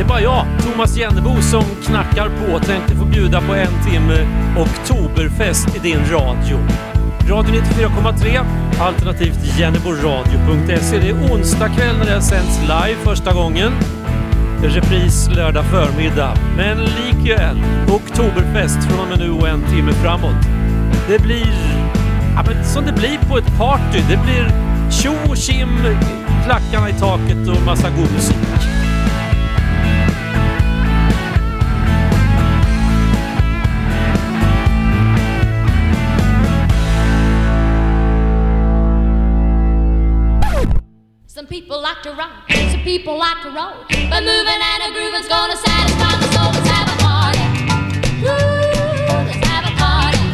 Det är, bara jag, Thomas Jennebo, som knackar på och tänkte få bjuda på en timme Oktoberfest i din radio. Radio 94,3 alternativt jenneboradio.se. Det är onsdag kväll när det sänds live första gången. Repris lördag förmiddag. Men likväl, Oktoberfest från och med nu och en timme framåt. Det blir ja, men som det blir på ett party. Det blir tjo och tjim, klackarna i taket och massa god musik. Like to rock, some people like to roll. But moving and a grooving's gonna satisfy the soul. Let's have a party. Woo, let's have a party.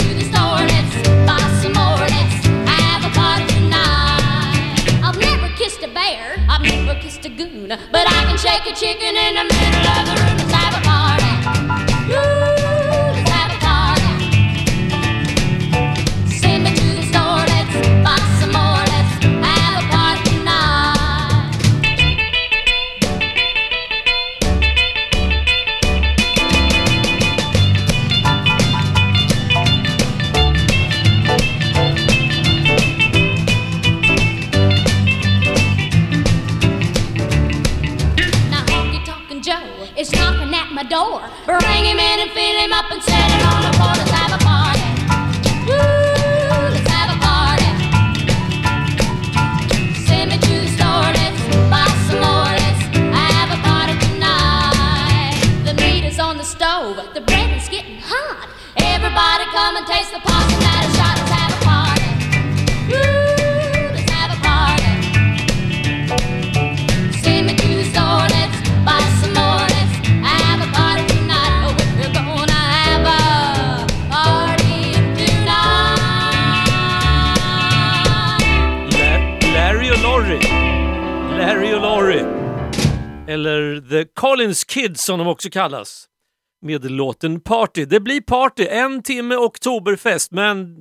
To the store, let's buy some more. Let's have a party tonight. I've never kissed a bear, I've never kissed a goon. But I can shake a chicken in the middle of the room. The meters on the stove, but the bread is getting hot. Everybody come and taste the pasta Eller The Collins Kids som de också kallas. Med låten Party. Det blir party, en timme Oktoberfest, men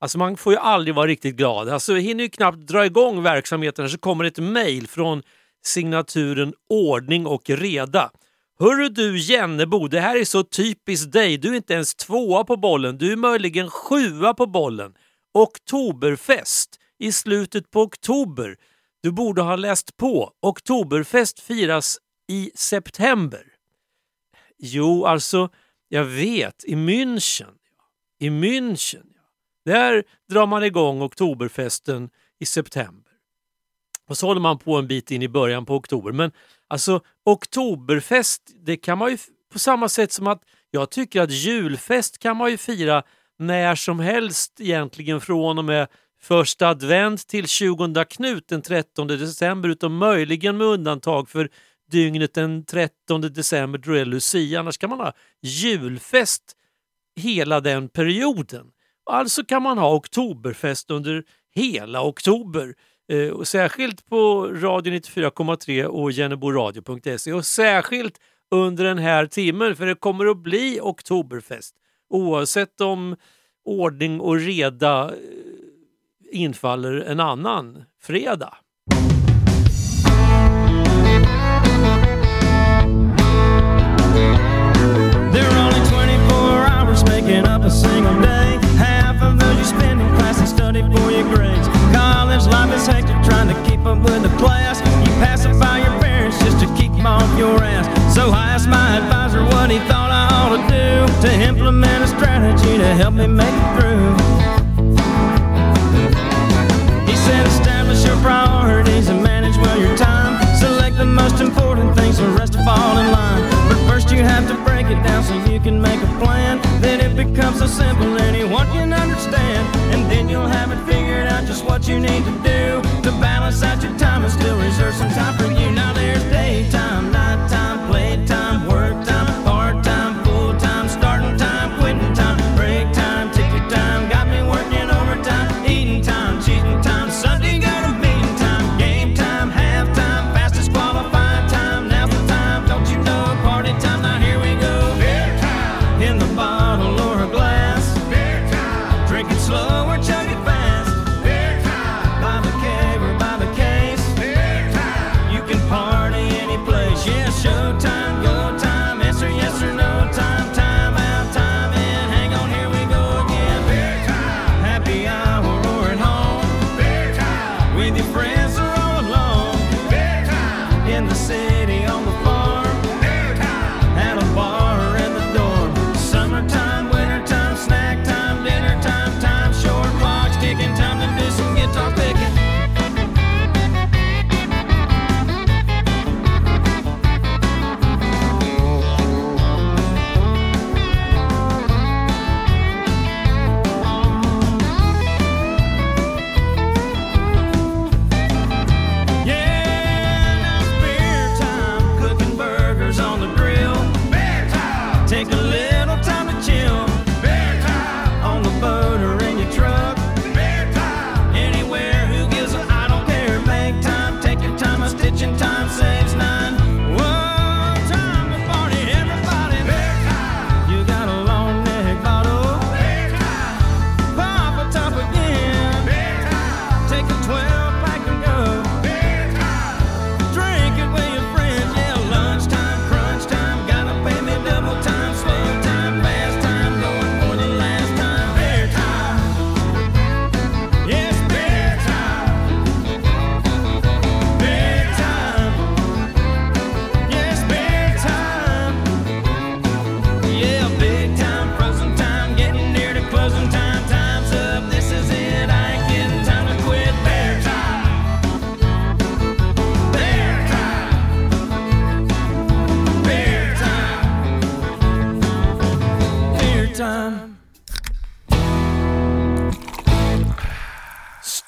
alltså man får ju aldrig vara riktigt glad. Alltså hinner ju knappt dra igång verksamheten så kommer ett mejl från signaturen Ordning och reda. Hörru du Jennebo, det här är så typiskt dig. Du är inte ens tvåa på bollen, du är möjligen sjua på bollen. Oktoberfest i slutet på oktober. Du borde ha läst på. Oktoberfest firas i september. Jo, alltså, jag vet, i München. I München, ja. Där drar man igång Oktoberfesten i september. Och så håller man på en bit in i början på oktober. Men alltså Oktoberfest, det kan man ju på samma sätt som att jag tycker att julfest kan man ju fira när som helst egentligen från och med första advent till 20 Knut den 13 december utom möjligen med undantag för dygnet den 13 december då det är Lucia. Annars kan man ha julfest hela den perioden. Alltså kan man ha oktoberfest under hela oktober. Eh, och särskilt på Radio 94,3 och jenneboradio.se och särskilt under den här timmen för det kommer att bli oktoberfest oavsett om ordning och reda eh, infaller en annan fredag. There are only 24 hours making up a single day. Half of those you spend in class and study for your grades. College life is hectic trying to keep up with the class. You pacify your parents just to keep them off your ass. So I asked my advisor what he thought I ought to do to implement a strategy to help me make it through. Fall in line. But first you have to break it down so you can make a plan. Then it becomes so simple anyone can understand. And then you'll have it figured out just what you need to do to balance out your time and still reserve some time for you. Now there's daytime,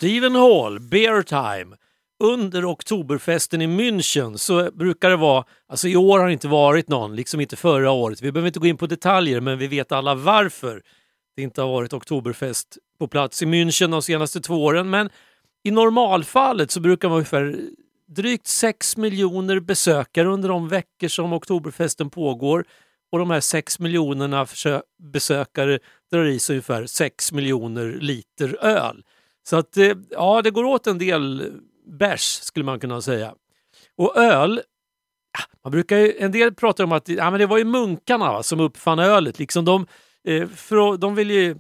Steven Hall, Bear Time. Under Oktoberfesten i München så brukar det vara, alltså i år har det inte varit någon, liksom inte förra året. Vi behöver inte gå in på detaljer men vi vet alla varför det inte har varit Oktoberfest på plats i München de senaste två åren. Men i normalfallet så brukar man ungefär drygt 6 miljoner besökare under de veckor som Oktoberfesten pågår. Och de här 6 miljonerna besökare drar i sig ungefär 6 miljoner liter öl. Så att eh, ja, det går åt en del bärs skulle man kunna säga. Och öl, ah, man brukar ju, en del pratar om att ja, men det var ju munkarna va, som uppfann ölet. Liksom de, eh, för, de vill ju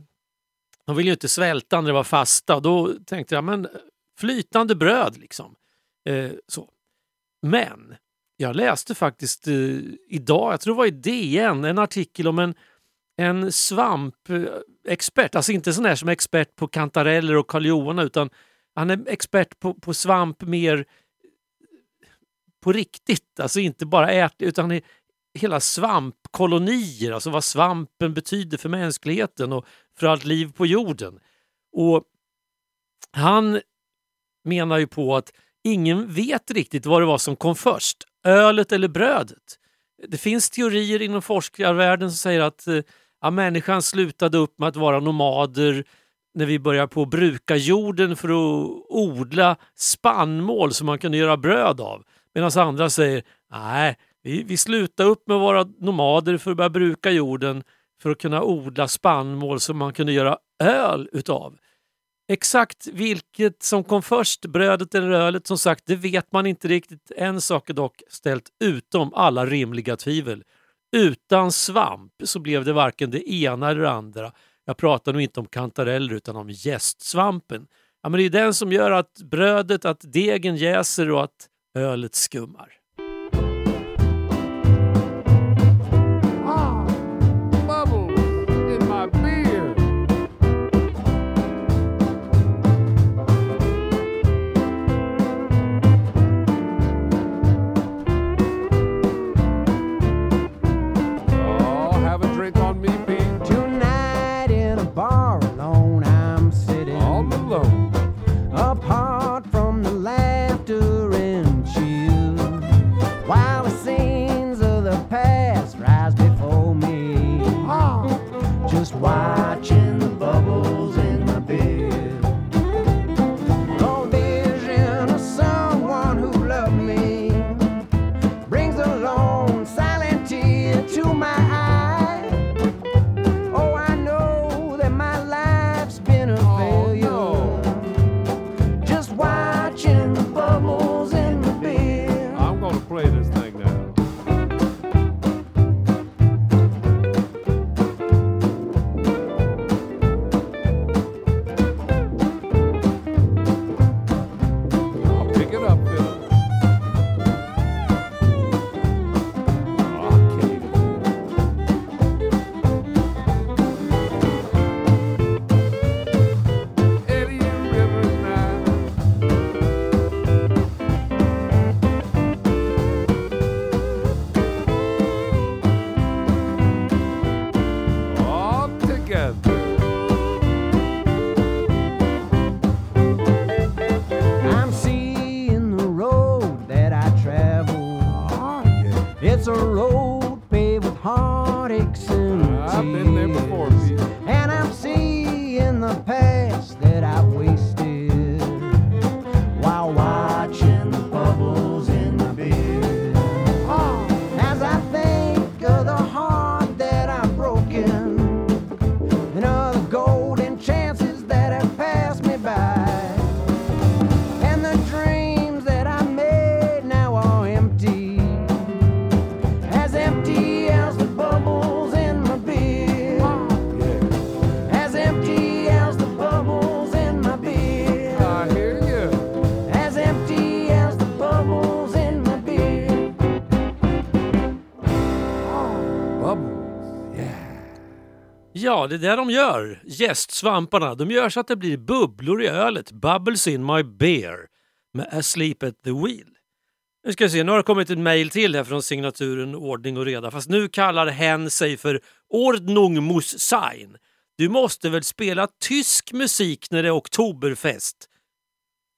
de vill ju inte svälta när det var fasta. Då tänkte jag, men flytande bröd liksom. Eh, så. Men jag läste faktiskt eh, idag, jag tror det var i DN, en artikel om en, en eh, expert, Alltså inte sån här som är expert på kantareller och karl utan han är expert på, på svamp mer på riktigt. Alltså inte bara ät, utan hela svampkolonier, alltså vad svampen betyder för mänskligheten och för allt liv på jorden. Och Han menar ju på att ingen vet riktigt vad det var som kom först, ölet eller brödet. Det finns teorier inom forskarvärlden som säger att eh, ja, människan slutade upp med att vara nomader när vi började på att bruka jorden för att odla spannmål som man kunde göra bröd av. Medan andra säger nej, vi, vi slutade upp med att vara nomader för att börja bruka jorden för att kunna odla spannmål som man kunde göra öl utav. Exakt vilket som kom först, brödet eller ölet, som sagt, det vet man inte riktigt. En sak är dock ställt utom alla rimliga tvivel. Utan svamp så blev det varken det ena eller det andra. Jag pratar nu inte om kantareller utan om gästsvampen. Ja, men det är den som gör att brödet, att degen jäser och att ölet skummar. Ja, det är det de gör, jästsvamparna. De gör så att det blir bubblor i ölet, bubbles in my beer, med Asleep at the wheel. Nu ska vi se, nu har det kommit ett mejl till här från signaturen Ordning och reda, fast nu kallar hen sig för Ordnung muss sein. Du måste väl spela tysk musik när det är oktoberfest?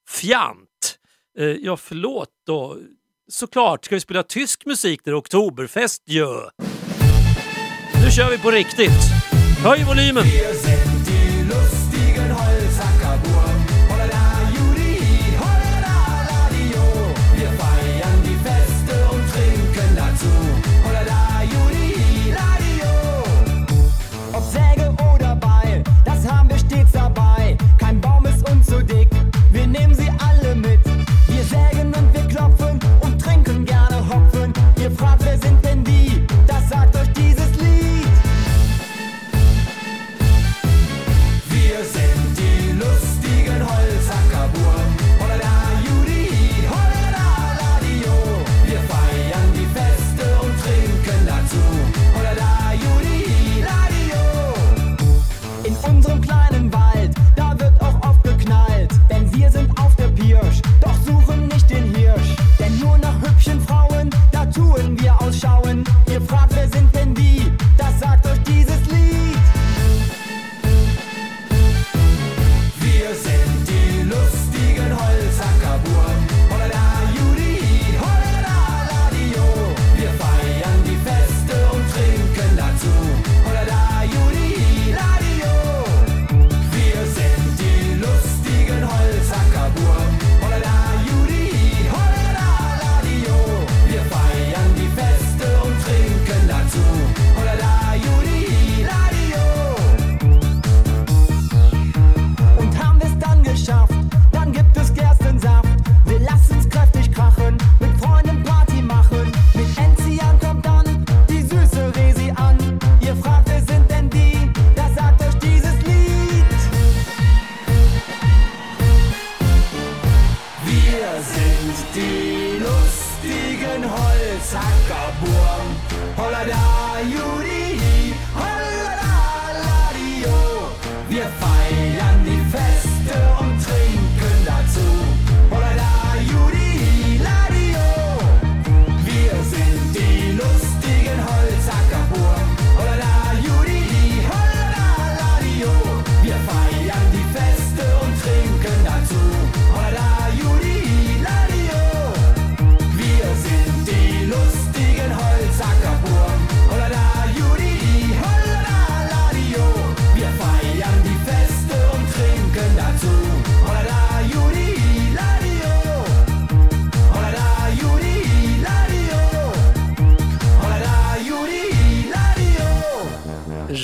Fjant! Eh, ja, förlåt då. Såklart ska vi spela tysk musik när det är oktoberfest ju. Nu kör vi på riktigt! Höhe Volumen!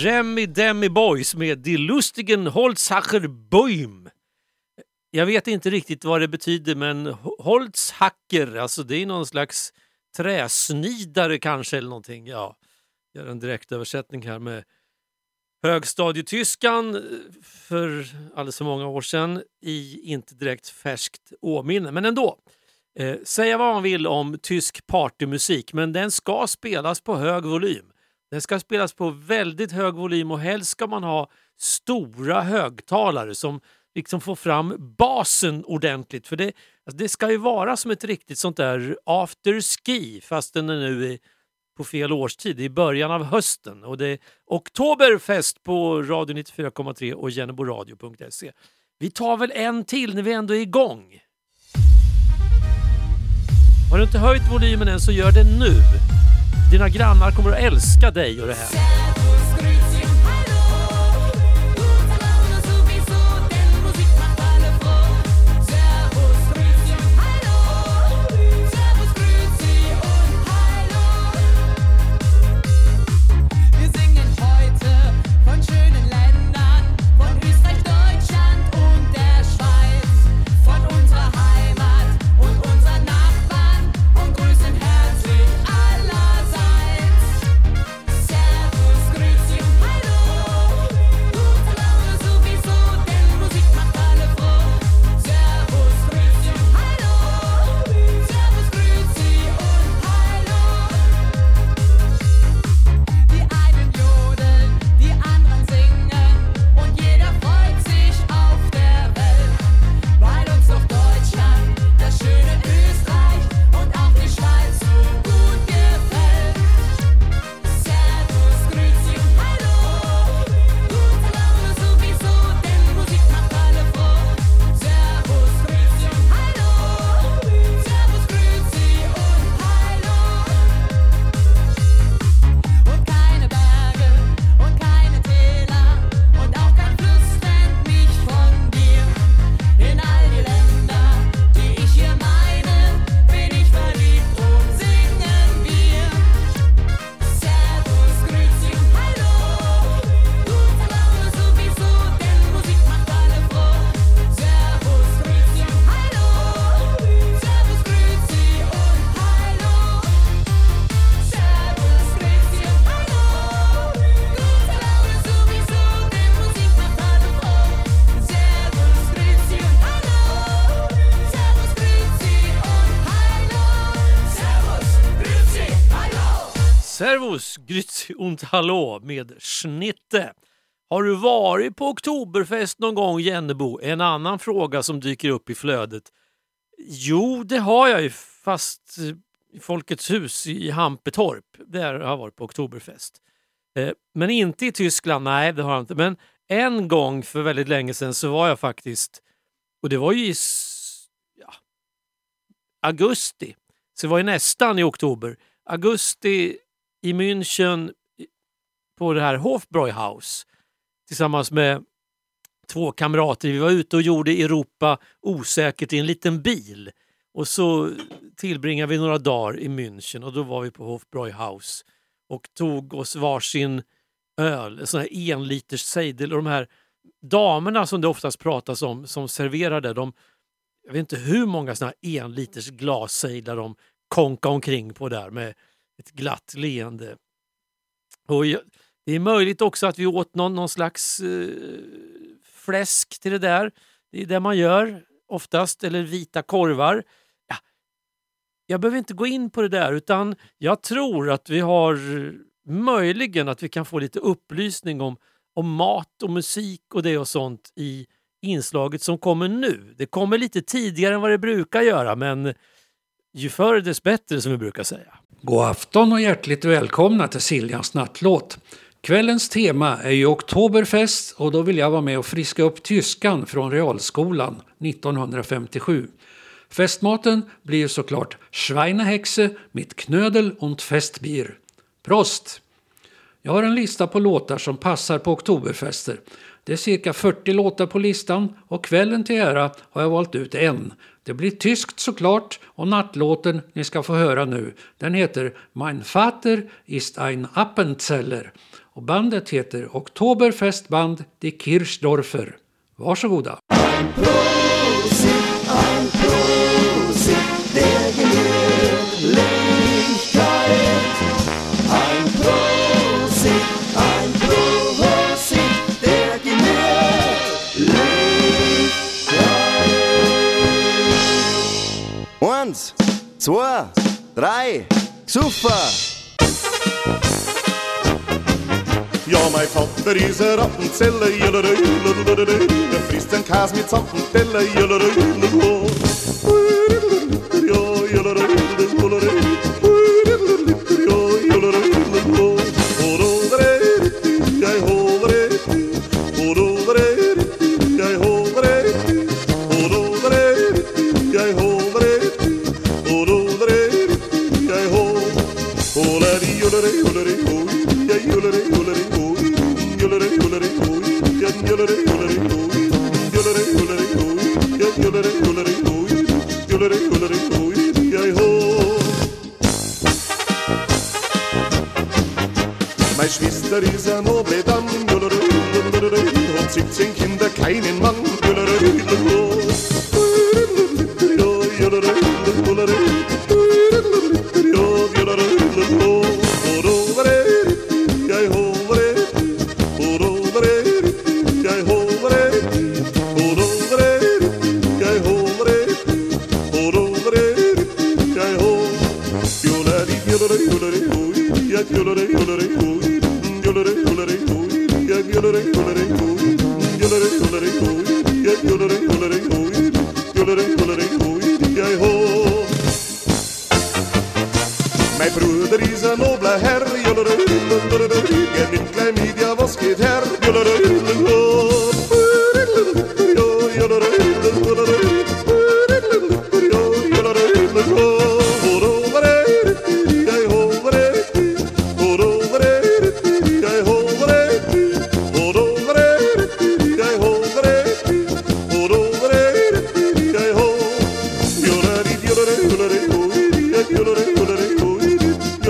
Remi Demi Boys med Die Lustigen Holzhacher Böhm. Jag vet inte riktigt vad det betyder, men Holzhacker, alltså det är någon slags träsnidare kanske eller någonting. Ja, jag gör en direktöversättning här med högstadietyskan eh, för alldeles för många år sedan i inte direkt färskt åminne, men ändå. Eh, säga vad man vill om tysk partymusik, men den ska spelas på hög volym. Den ska spelas på väldigt hög volym och helst ska man ha stora högtalare som liksom får fram basen ordentligt. För det, alltså det ska ju vara som ett riktigt sånt där afterski fast den är nu i, på fel årstid, i början av hösten. Och det är oktoberfest på Radio 94,3 och jenneboradio.se. Vi tar väl en till när vi ändå är igång. Har du inte höjt volymen än så gör det nu. Dina grannar kommer att älska dig och det här. Grüezi Hallå med Schnitte. Har du varit på Oktoberfest någon gång Jennebo? En annan fråga som dyker upp i flödet. Jo, det har jag ju, fast i Folkets hus i Hampetorp. Där har jag varit på Oktoberfest. Eh, men inte i Tyskland, nej det har jag inte. Men en gång för väldigt länge sedan så var jag faktiskt, och det var ju i ja, augusti, så det var ju nästan i oktober. Augusti i München på det här Hofbräuhaus tillsammans med två kamrater. Vi var ute och gjorde Europa osäkert i en liten bil. Och så tillbringade vi några dagar i München och då var vi på Hofbräuhaus och tog oss varsin öl, en sån här enliters sejdel. Och de här damerna som det oftast pratas om som serverade, de, jag vet inte hur många såna här enliters glassejdlar de konka omkring på där med ett glatt leende. Och jag, det är möjligt också att vi åt någon, någon slags eh, fläsk till det där. Det är det man gör oftast, eller vita korvar. Ja, jag behöver inte gå in på det där utan jag tror att vi har möjligen att vi kan få lite upplysning om, om mat och musik och det och sånt i inslaget som kommer nu. Det kommer lite tidigare än vad det brukar göra men ju förr dess bättre som vi brukar säga. God afton och hjärtligt välkomna till Siljans nattlåt. Kvällens tema är ju Oktoberfest och då vill jag vara med och friska upp tyskan från realskolan 1957. Festmaten blir såklart Schweinehexe mit Knödel und Festbier. Prost! Jag har en lista på låtar som passar på oktoberfester. Det är cirka 40 låtar på listan och kvällen till ära har jag valt ut en. Det blir tyskt såklart och nattlåten ni ska få höra nu den heter Mein Vater ist ein Appenzeller och bandet heter Oktoberfestband Die Kirchdorfer. Varsågoda! Prosit, ein Prosit der Gemütlichkeit. Ein Prosit, ein Prosit der Gemütlichkeit. Eins, zwei, drei, super! Ja, mein Vater is a Rattenzelle, jellere, jellere, der er frisst den Kas mit Zampentelle, jellere, jellere, jellere, jellere,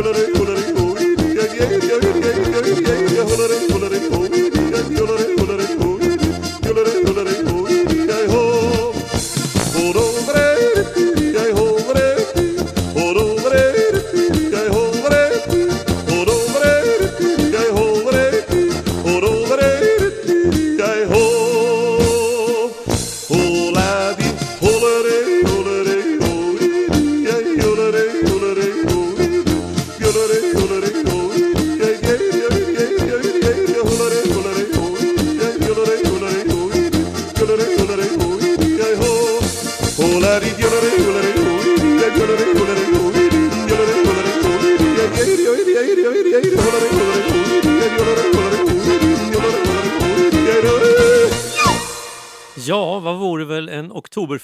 Hallelujah.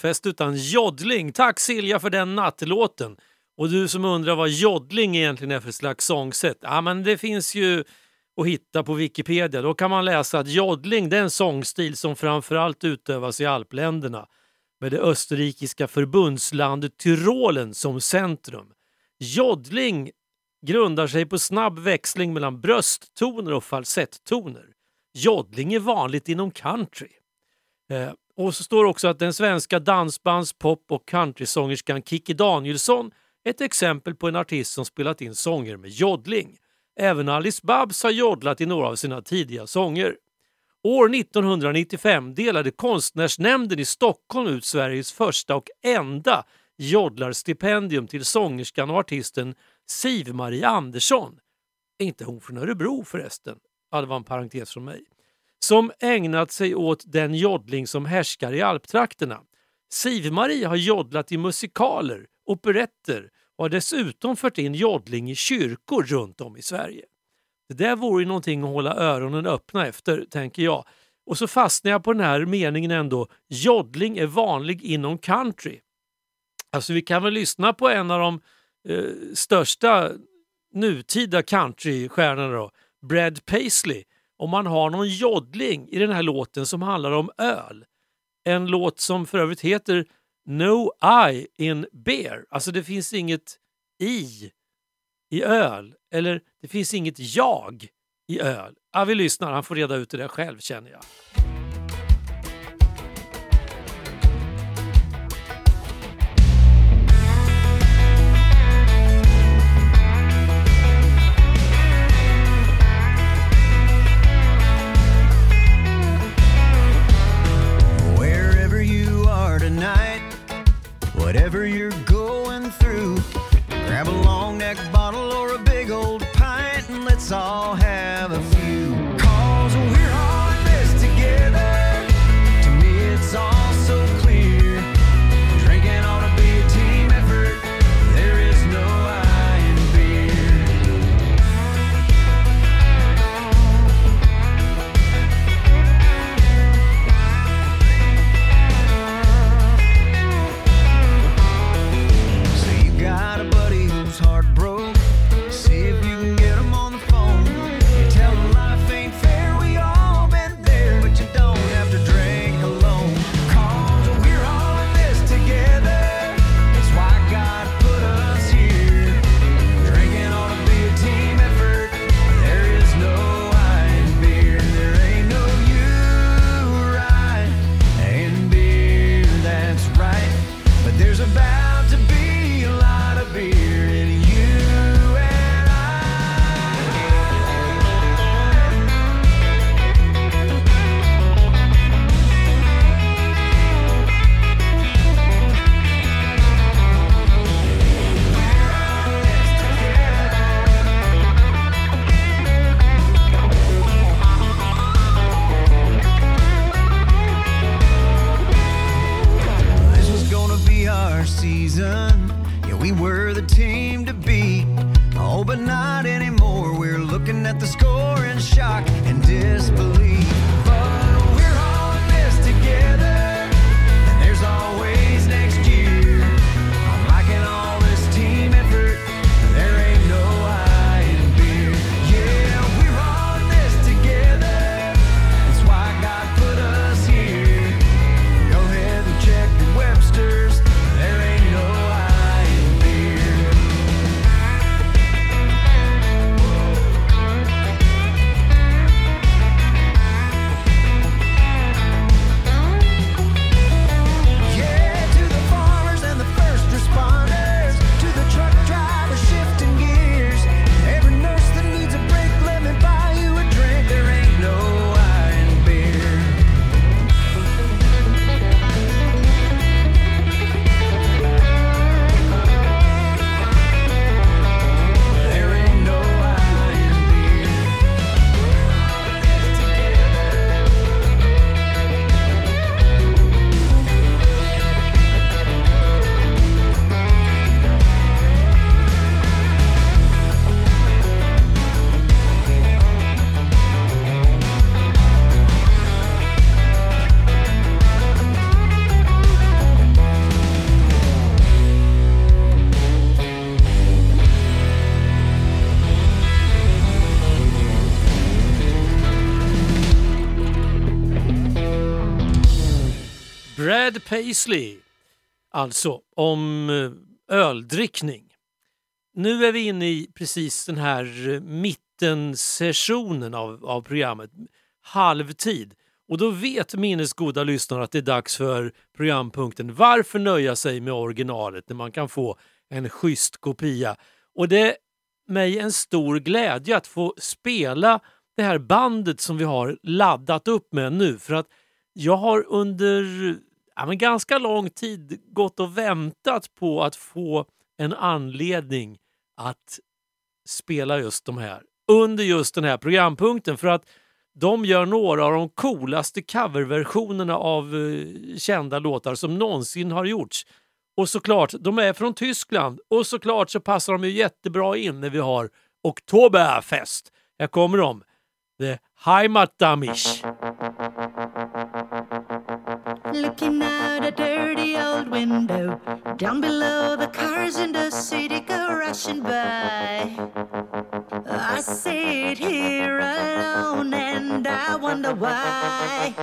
Nattfest utan joddling. Tack Silja för den nattlåten. Och du som undrar vad joddling egentligen är för slags sångsätt. Ja, men det finns ju att hitta på Wikipedia. Då kan man läsa att joddling är en sångstil som framförallt utövas i alpländerna med det österrikiska förbundslandet Tyrolen som centrum. Joddling grundar sig på snabb växling mellan brösttoner och falsettoner. Joddling är vanligt inom country. Eh, och så står också att den svenska dansbands-, pop och countrysångerskan Kikki Danielsson är ett exempel på en artist som spelat in sånger med joddling. Även Alice Babs har joddlat i några av sina tidiga sånger. År 1995 delade Konstnärsnämnden i Stockholm ut Sveriges första och enda joddlarstipendium till sångerskan och artisten Siv-Marie Andersson. Är inte hon från Örebro förresten? Ja, det var en parentes från mig. Som ägnat sig åt den joddling som härskar i alptrakterna. Siv-Marie har joddlat i musikaler, operetter och har dessutom fört in joddling i kyrkor runt om i Sverige. Det där vore ju någonting att hålla öronen öppna efter, tänker jag. Och så fastnar jag på den här meningen ändå. Joddling är vanlig inom country. Alltså vi kan väl lyssna på en av de eh, största nutida countrystjärnorna då, Brad Paisley. Om man har någon joddling i den här låten som handlar om öl. En låt som för övrigt heter No I in beer. Alltså det finns inget i i öl. Eller det finns inget jag i öl. Ja, vi lyssnar, han får reda ut det där själv känner jag. Whatever you're going through, grab a long neck Paisley. Alltså om eh, öldrickning. Nu är vi inne i precis den här eh, mittensessionen av, av programmet, halvtid. Och då vet minnesgoda lyssnare att det är dags för programpunkten Varför nöja sig med originalet när man kan få en schysst kopia? Och det är mig en stor glädje att få spela det här bandet som vi har laddat upp med nu för att jag har under ja, men ganska lång tid gått och väntat på att få en anledning att spela just de här under just den här programpunkten för att de gör några av de coolaste coverversionerna av eh, kända låtar som någonsin har gjorts. Och såklart, de är från Tyskland och såklart så passar de ju jättebra in när vi har Oktoberfest. Här kommer de, The Heimatdamisch. Looking out a dirty old window, down below the cars in the city go rushing by. I sit here alone and I wonder why.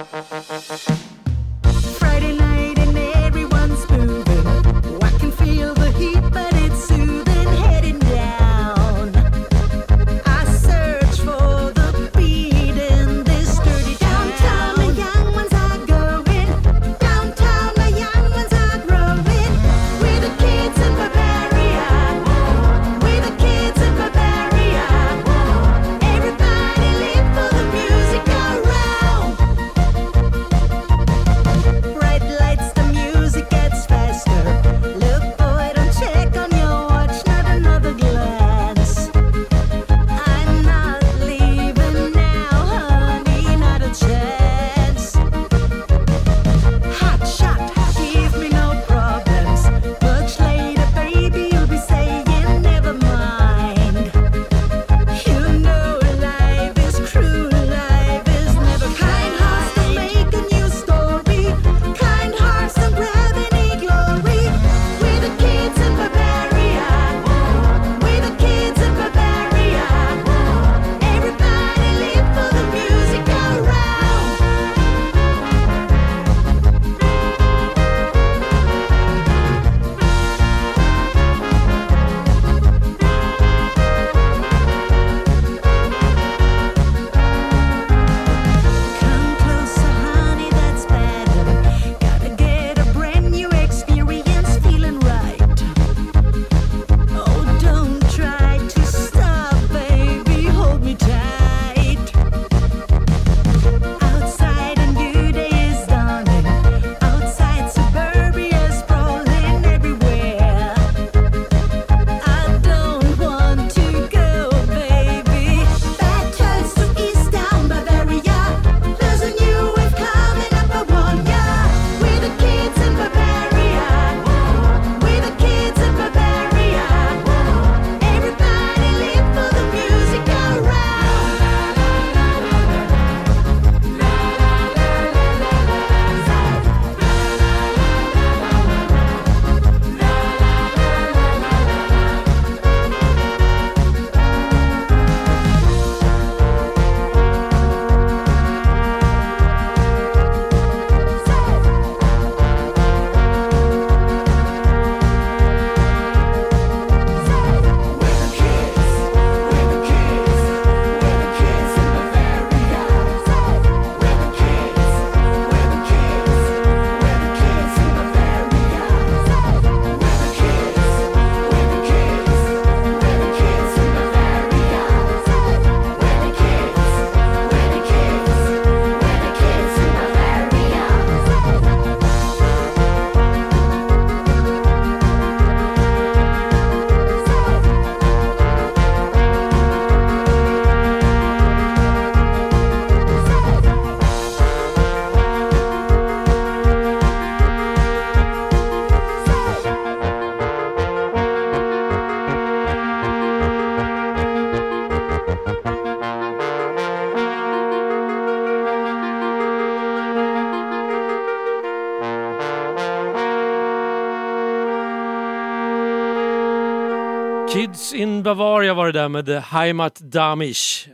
Det där med Heimat Damisch.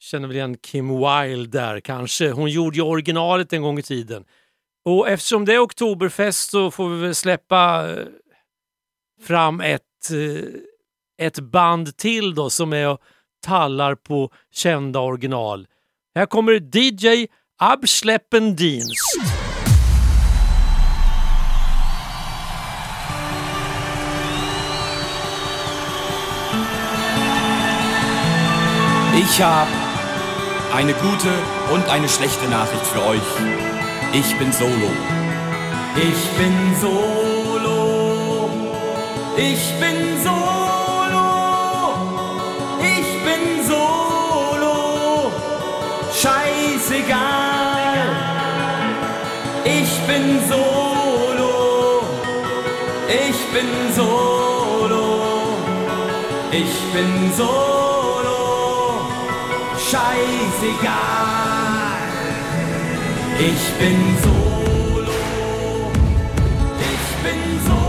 Känner väl igen Kim Wilde där kanske. Hon gjorde ju originalet en gång i tiden. Och eftersom det är oktoberfest så får vi väl släppa eh, fram ett, eh, ett band till då som är och tallar på kända original. Här kommer DJ Abschleppendienst. Ich habe eine gute und eine schlechte Nachricht für euch. Ich bin solo. Ich bin solo. Ich bin solo. Ich bin solo. Scheißegal. Ich bin solo. Ich bin solo. Ich bin solo. Scheißegal. Ich bin solo. Ich bin solo.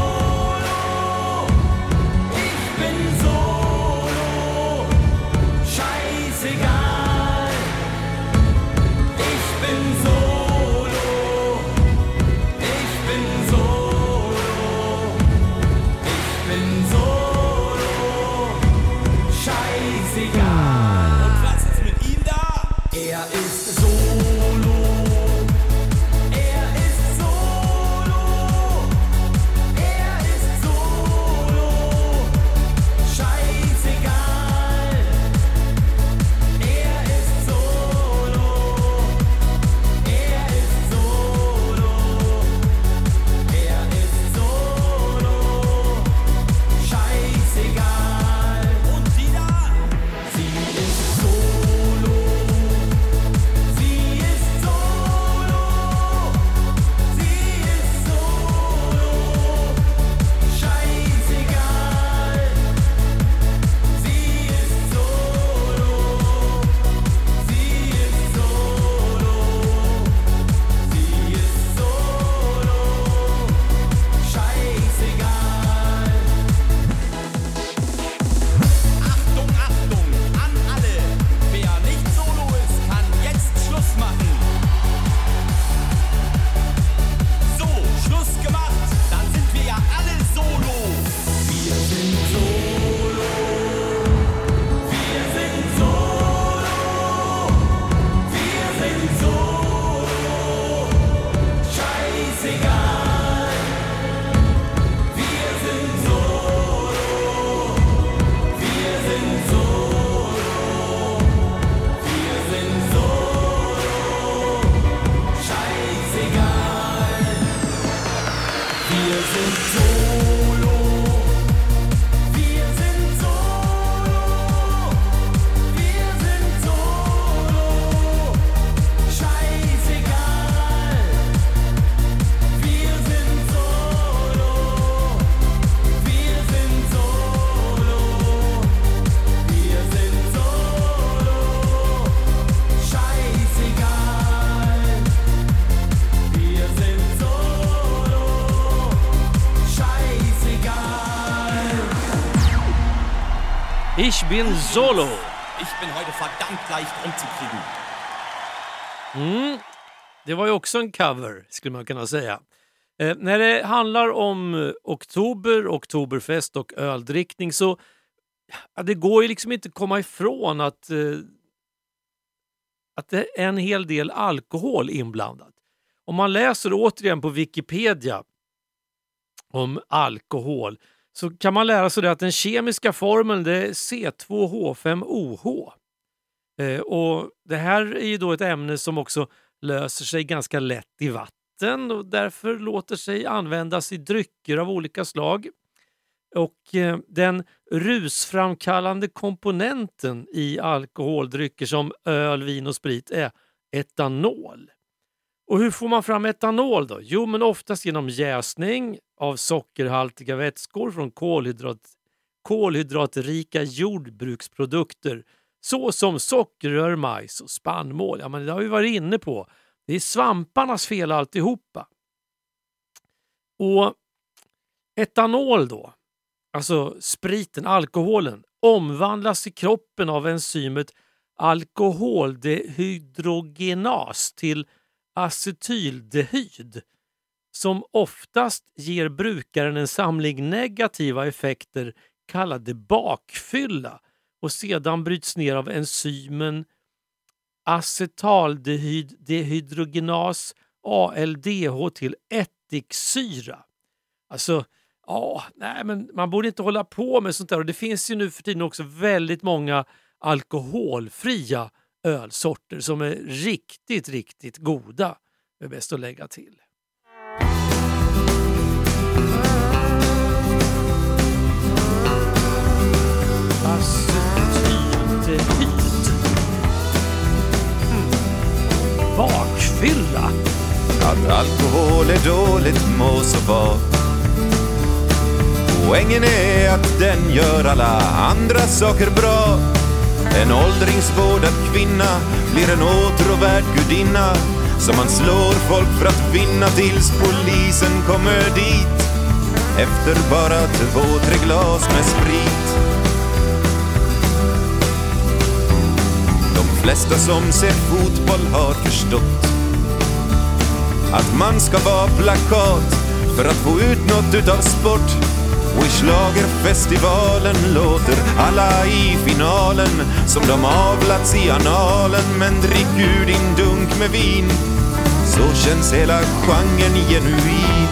Solo. Ich bin heute verdammt leicht umzukriegen. Mm. Det var ju också en cover, skulle man kunna säga. Eh, när det handlar om eh, oktober, oktoberfest och öldrickning så ja, det går ju liksom inte att komma ifrån att, eh, att det är en hel del alkohol inblandat. Om man läser återigen på Wikipedia om alkohol så kan man lära sig det att den kemiska formeln det är C2H5OH. Eh, och Det här är ju då ett ämne som också löser sig ganska lätt i vatten och därför låter sig användas i drycker av olika slag. Och eh, Den rusframkallande komponenten i alkoholdrycker som öl, vin och sprit är etanol. Och hur får man fram etanol då? Jo, men oftast genom jäsning av sockerhaltiga vätskor från kolhydrat, kolhydratrika jordbruksprodukter såsom sockerrör, majs och spannmål. Ja, men det har vi varit inne på. Det är svamparnas fel alltihopa. Och etanol då, alltså spriten, alkoholen, omvandlas i kroppen av enzymet alkoholdehydrogenas till acetyldehyd som oftast ger brukaren en samling negativa effekter kallade bakfylla och sedan bryts ner av enzymen acetaldehydrogenas ALDH till ättiksyra. Alltså, ja, nej, men man borde inte hålla på med sånt där. Och det finns ju nu för tiden också väldigt många alkoholfria ölsorter som är riktigt, riktigt goda. Det är bäst att lägga till. Alltså, Acetaldehyd. Mm. Bakfylla. Att alkohol är dåligt må så vara Poängen är att den gör alla andra saker bra en åldringsvårdad kvinna blir en åtråvärd gudinna Som man slår folk för att vinna tills polisen kommer dit Efter bara två, tre glas med sprit De flesta som ser fotboll har förstått att man ska vara plakat för att få ut något utav sport. Och i schlagerfestivalen låter alla i finalen som de avlats i analen. Men drick ur din dunk med vin, så känns hela genren genuin.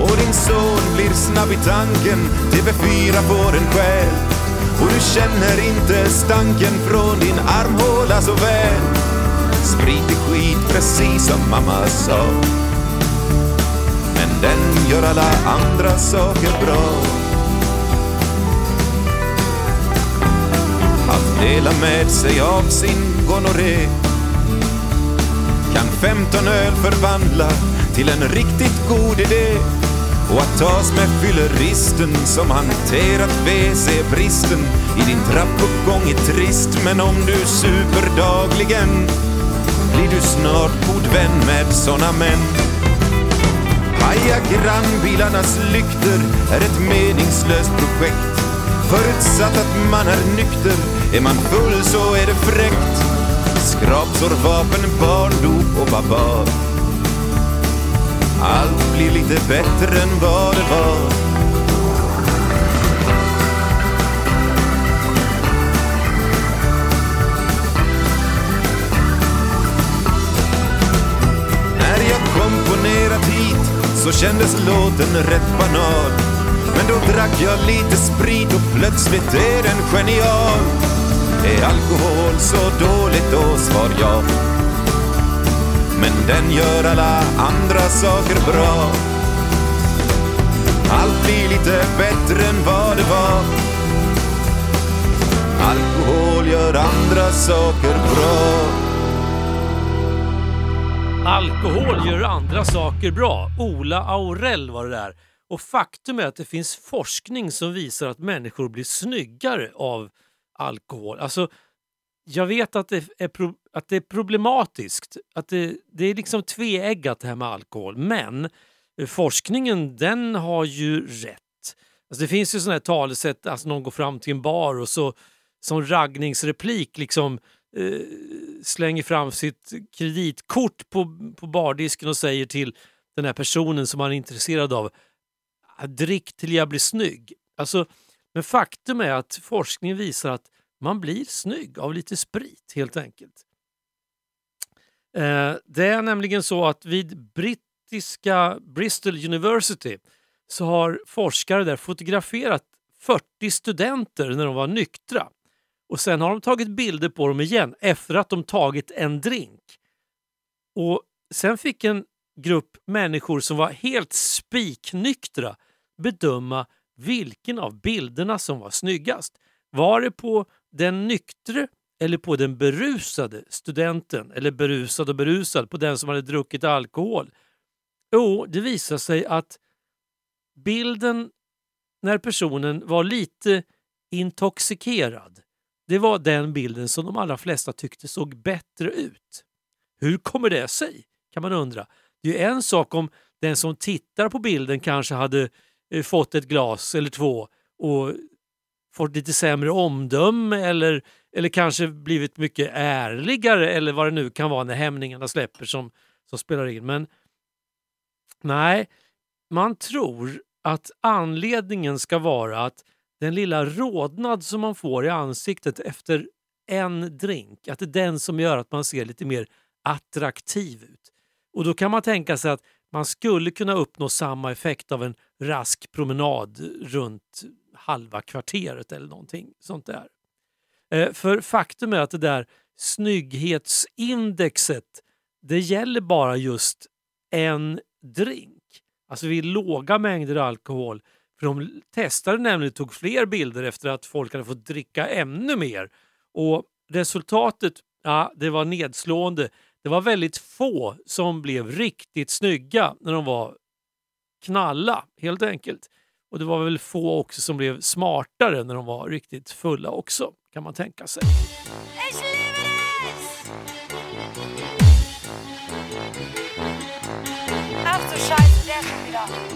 Och din son blir snabb i tanken, TV4 får en själ. Och du känner inte stanken från din armhåla så väl. Sprit är skit precis som mamma sa den gör alla andra saker bra. Att dela med sig av sin gonorré. Kan 15 öl förvandla till en riktigt god idé. Och att tas med fylleristen som hanterat WC-bristen i din trappuppgång är trist. Men om du super dagligen blir du snart god vän med såna män. Paja grannbilarnas lykter är ett meningslöst projekt. Förutsatt att man är nykter, är man full så är det fräckt. Skrapsår, vapen, barndop och babar. Allt blir lite bättre än vad det var. Så kändes låten rätt banal. Men då drack jag lite sprit och plötsligt är den genial. Är alkohol så dåligt då, svar ja. Men den gör alla andra saker bra. Allt blir lite bättre än vad det var. Alkohol gör andra saker bra. Alkohol gör andra saker bra. Ola Aurell var det där. Och faktum är att det finns forskning som visar att människor blir snyggare av alkohol. Alltså, jag vet att det är, pro- att det är problematiskt. Att det, det är liksom tveeggat det här med alkohol. Men eh, forskningen den har ju rätt. Alltså, det finns ju sådana här talesätt, alltså någon går fram till en bar och så som raggningsreplik liksom eh, slänger fram sitt kreditkort på, på bardisken och säger till den här personen som han är intresserad av ah, drick till jag blir snygg. Alltså, men faktum är att forskningen visar att man blir snygg av lite sprit helt enkelt. Eh, det är nämligen så att vid brittiska Bristol University så har forskare där fotograferat 40 studenter när de var nyktra. Och sen har de tagit bilder på dem igen efter att de tagit en drink. Och Sen fick en grupp människor som var helt spiknyktra bedöma vilken av bilderna som var snyggast. Var det på den nyktre eller på den berusade studenten? Eller berusad och berusad på den som hade druckit alkohol? Jo, det visade sig att bilden när personen var lite intoxikerad det var den bilden som de allra flesta tyckte såg bättre ut. Hur kommer det sig? kan man undra. Det är ju en sak om den som tittar på bilden kanske hade eh, fått ett glas eller två och fått lite sämre omdöme eller, eller kanske blivit mycket ärligare eller vad det nu kan vara när hämningarna släpper som, som spelar in. Men Nej, man tror att anledningen ska vara att den lilla rodnad som man får i ansiktet efter en drink, att det är den som gör att man ser lite mer attraktiv ut. Och då kan man tänka sig att man skulle kunna uppnå samma effekt av en rask promenad runt halva kvarteret eller någonting sånt där. Eh, för faktum är att det där snygghetsindexet det gäller bara just en drink. Alltså vid låga mängder alkohol. För de testade nämligen tog fler bilder efter att folk hade fått dricka ännu mer. Och resultatet ja, det var nedslående. Det var väldigt få som blev riktigt snygga när de var knalla helt enkelt. Och det var väl få också som blev smartare när de var riktigt fulla också kan man tänka sig. Aftershine death dich!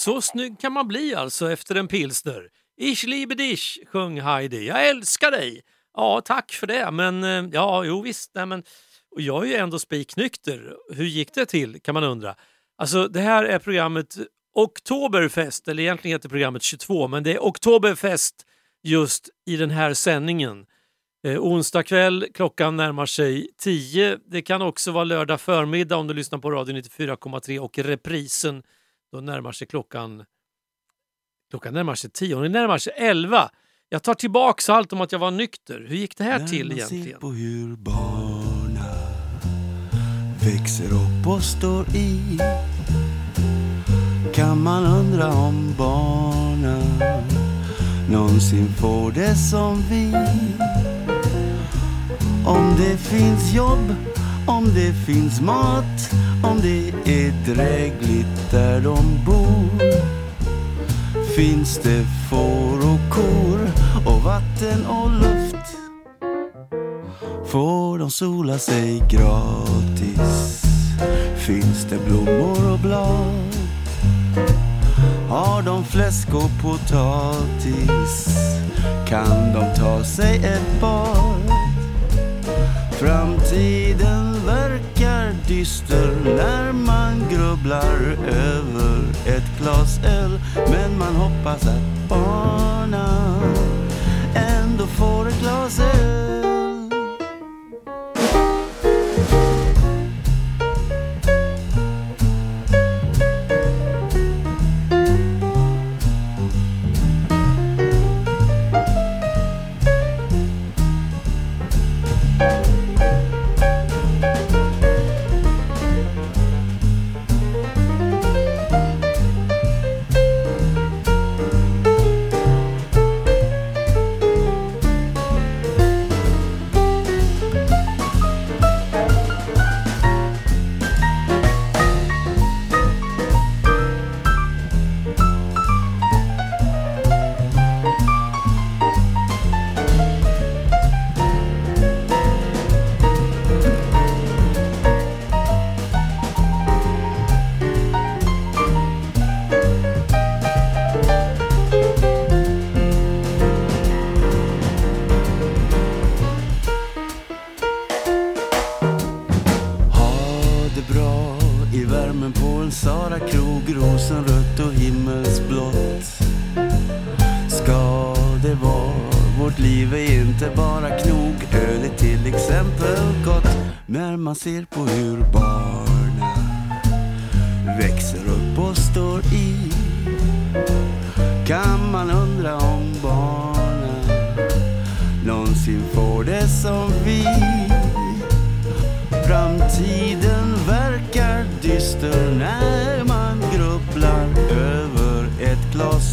Så snygg kan man bli alltså efter en pilsner. Ich liebe dich, sjöng Heidi. Jag älskar dig. Ja, tack för det. Men eh, ja, jo visst. Nej, men, och jag är ju ändå spiknykter. Hur gick det till kan man undra. Alltså det här är programmet Oktoberfest, eller egentligen heter programmet 22, men det är Oktoberfest just i den här sändningen. Eh, onsdag kväll, klockan närmar sig 10. Det kan också vara lördag förmiddag om du lyssnar på Radio 94,3 och reprisen då närmar sig klockan Klockan närmar sig 10 och det närmar sig 11. Jag tar tillbaks allt om att jag var nykter. Hur gick det här till När man ser egentligen? på hur barna växer upp och står i kan man undra om barnen någonsin får det som vi Om det finns jobb, om det finns mat, om det är drägligt där de bor. Finns det får och kor och vatten och luft får de sola sig gratis. Finns det blommor och blad har de fläsk och potatis kan de ta sig ett bad. Framtiden dyster när man grubblar över ett glas öl. Men man hoppas att barnen ändå får ett glas öl.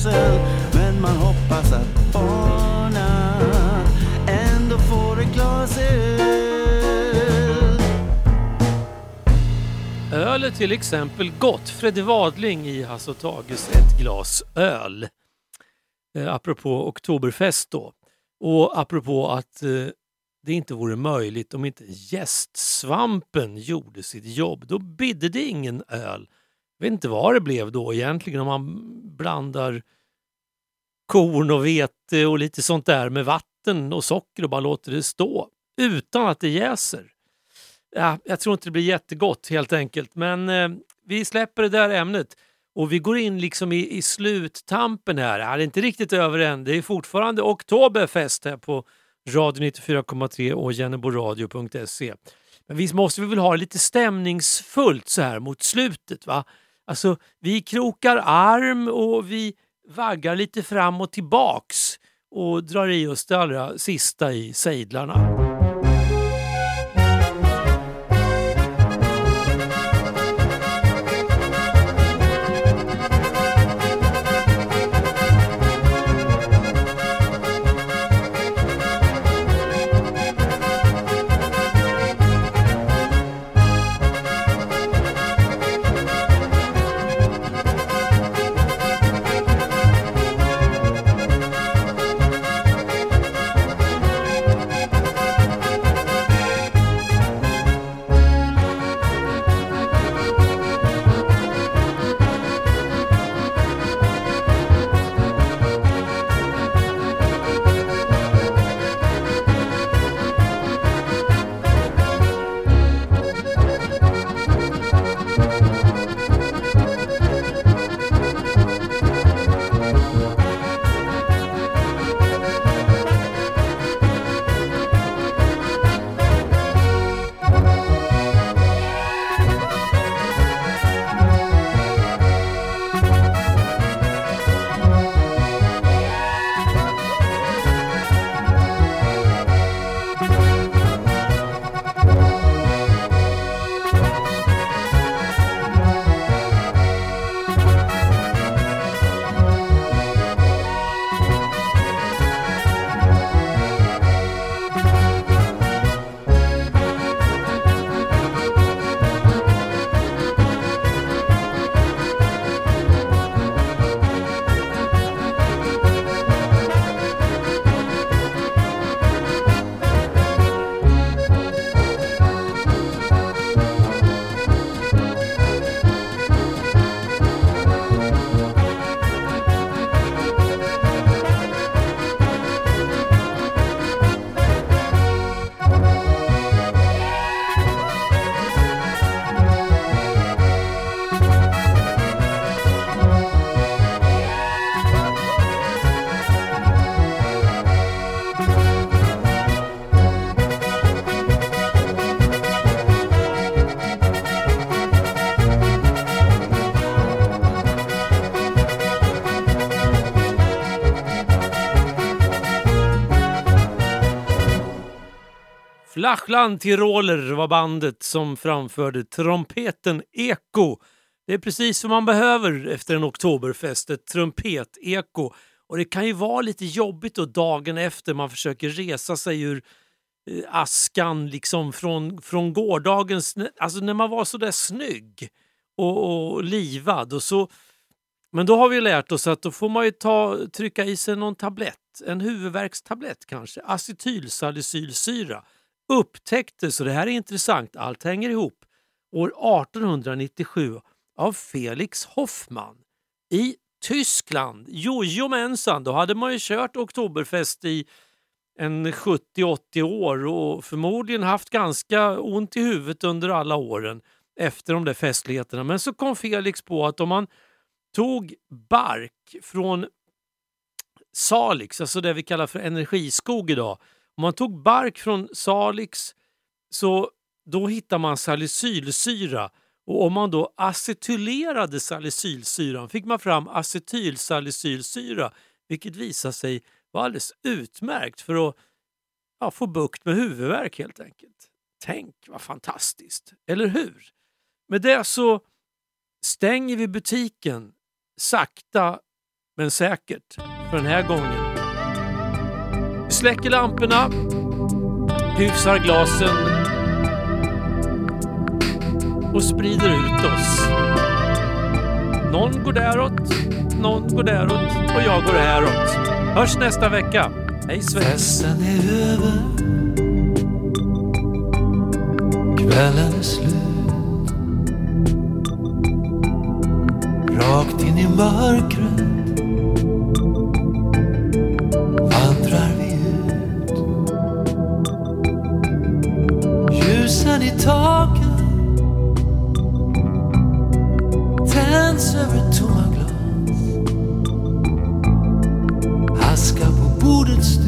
Ett. Men man hoppas att barnen ändå får ett glas öl. Öl är till exempel gott. Fredde Wadling i Hasse och Tages Ett glas öl. Eh, apropå Oktoberfest då. Och apropå att eh, det inte vore möjligt om inte gästsvampen gjorde sitt jobb. Då bidde det ingen öl. Jag vet inte vad det blev då egentligen om man blandar korn och vete och lite sånt där med vatten och socker och bara låter det stå utan att det jäser. Ja, jag tror inte det blir jättegott helt enkelt men eh, vi släpper det där ämnet och vi går in liksom i, i sluttampen här. Ja, det är inte riktigt över än. Det är fortfarande Oktoberfest här på Radio 94,3 och jenneboradio.se. Men visst måste vi väl ha det lite stämningsfullt så här mot slutet. va? Alltså, vi krokar arm och vi vaggar lite fram och tillbaks och drar i oss det allra sista i sejdlarna. Flachland Tiroler var bandet som framförde trumpeten Eko. Det är precis vad man behöver efter en oktoberfest, ett trumpet-eko. Och det kan ju vara lite jobbigt då dagen efter man försöker resa sig ur eh, askan liksom från, från gårdagens... Alltså när man var så där snygg och, och livad. Och så, men då har vi lärt oss att då får man ju ta, trycka i sig någon tablett. En huvudvärkstablett kanske. Acetylsalicylsyra. Upptäcktes, och det här är intressant, allt hänger ihop, år 1897 av Felix Hoffmann i Tyskland. Jojomensan, då hade man ju kört Oktoberfest i en 70-80 år och förmodligen haft ganska ont i huvudet under alla åren efter de där festligheterna. Men så kom Felix på att om man tog bark från Salix, alltså det vi kallar för energiskog idag. Om man tog bark från Salix så då hittar man salicylsyra och om man då acetylerade salicylsyran fick man fram acetylsalicylsyra vilket visar sig vara alldeles utmärkt för att ja, få bukt med huvudvärk helt enkelt. Tänk vad fantastiskt, eller hur? Med det så stänger vi butiken sakta men säkert för den här gången. Vi släcker lamporna, hyfsar glasen och sprider ut oss. Någon går däråt, någon går däråt och jag går häråt. Hörs nästa vecka. Hej svejs! Festen är över Kvällen är slut Rakt in i mörkret Ljusen i taket tänds över tomma glas Aska på bordets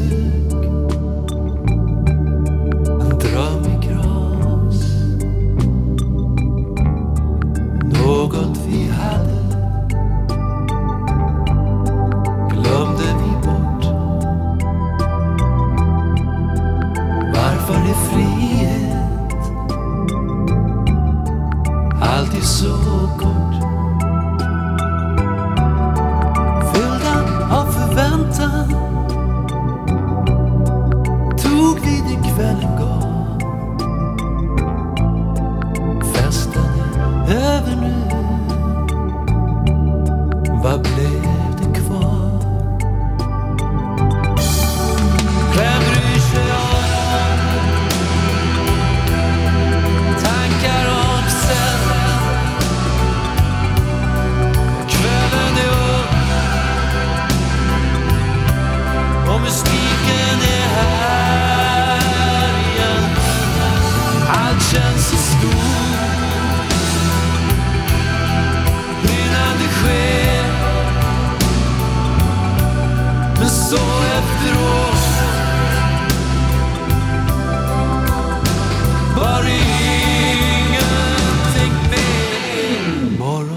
mer.